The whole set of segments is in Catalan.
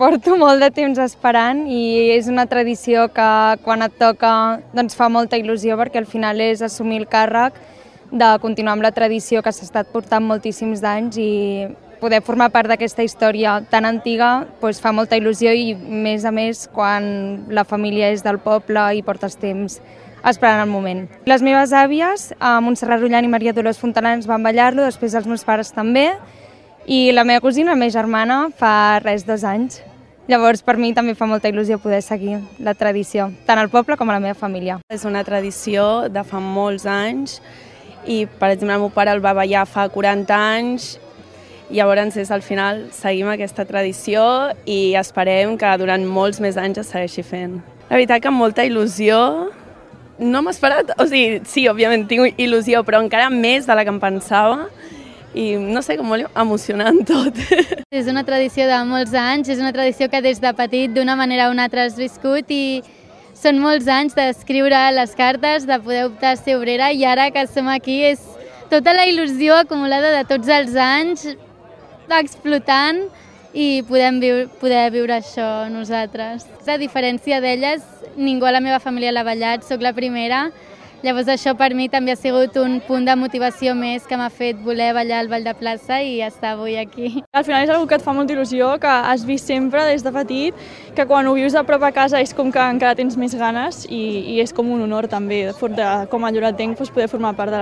porto molt de temps esperant i és una tradició que quan et toca doncs fa molta il·lusió perquè al final és assumir el càrrec de continuar amb la tradició que s'ha estat portant moltíssims d'anys i poder formar part d'aquesta història tan antiga doncs fa molta il·lusió i més a més quan la família és del poble i portes temps esperant el moment. Les meves àvies, Montserrat Rullant i Maria Dolors Fontanans, van ballar-lo, després els meus pares també, i la meva cosina, la meva germana, fa res dos anys. Llavors, per mi també fa molta il·lusió poder seguir la tradició, tant al poble com a la meva família. És una tradició de fa molts anys i, per exemple, el meu pare el va ballar fa 40 anys i llavors és al final seguim aquesta tradició i esperem que durant molts més anys es segueixi fent. La veritat que amb molta il·lusió no m'he esperat, o sigui, sí, òbviament tinc il·lusió, però encara més de la que em pensava i no sé, com molt emocionant tot. És una tradició de molts anys, és una tradició que des de petit d'una manera o una altra has viscut i són molts anys d'escriure les cartes, de poder optar a ser obrera i ara que som aquí és tota la il·lusió acumulada de tots els anys explotant i podem viure, poder viure això nosaltres. A diferència d'elles, ningú a la meva família l'ha ballat, sóc la primera, Llavors això per mi també ha sigut un punt de motivació més que m'ha fet voler ballar al Ball de Plaça i estar avui aquí. Al final és una que et fa molta il·lusió, que has vist sempre des de petit, que quan ho vius a prop a casa és com que encara tens més ganes i, i és com un honor també, de, de com a lloretenc, doncs, poder formar part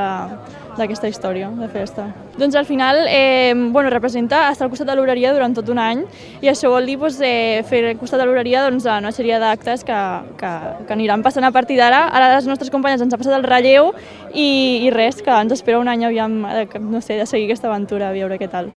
d'aquesta història de festa. Doncs al final eh, bueno, representa estar al costat de l'obreria durant tot un any i això vol dir doncs, eh, fer al costat de l'obreria doncs, una sèrie d'actes que, que, que aniran passant a partir d'ara. Ara les nostres companyes ens ha passat el relleu i, i res, que ens espera un any aviam, no sé, de seguir aquesta aventura, a veure què tal.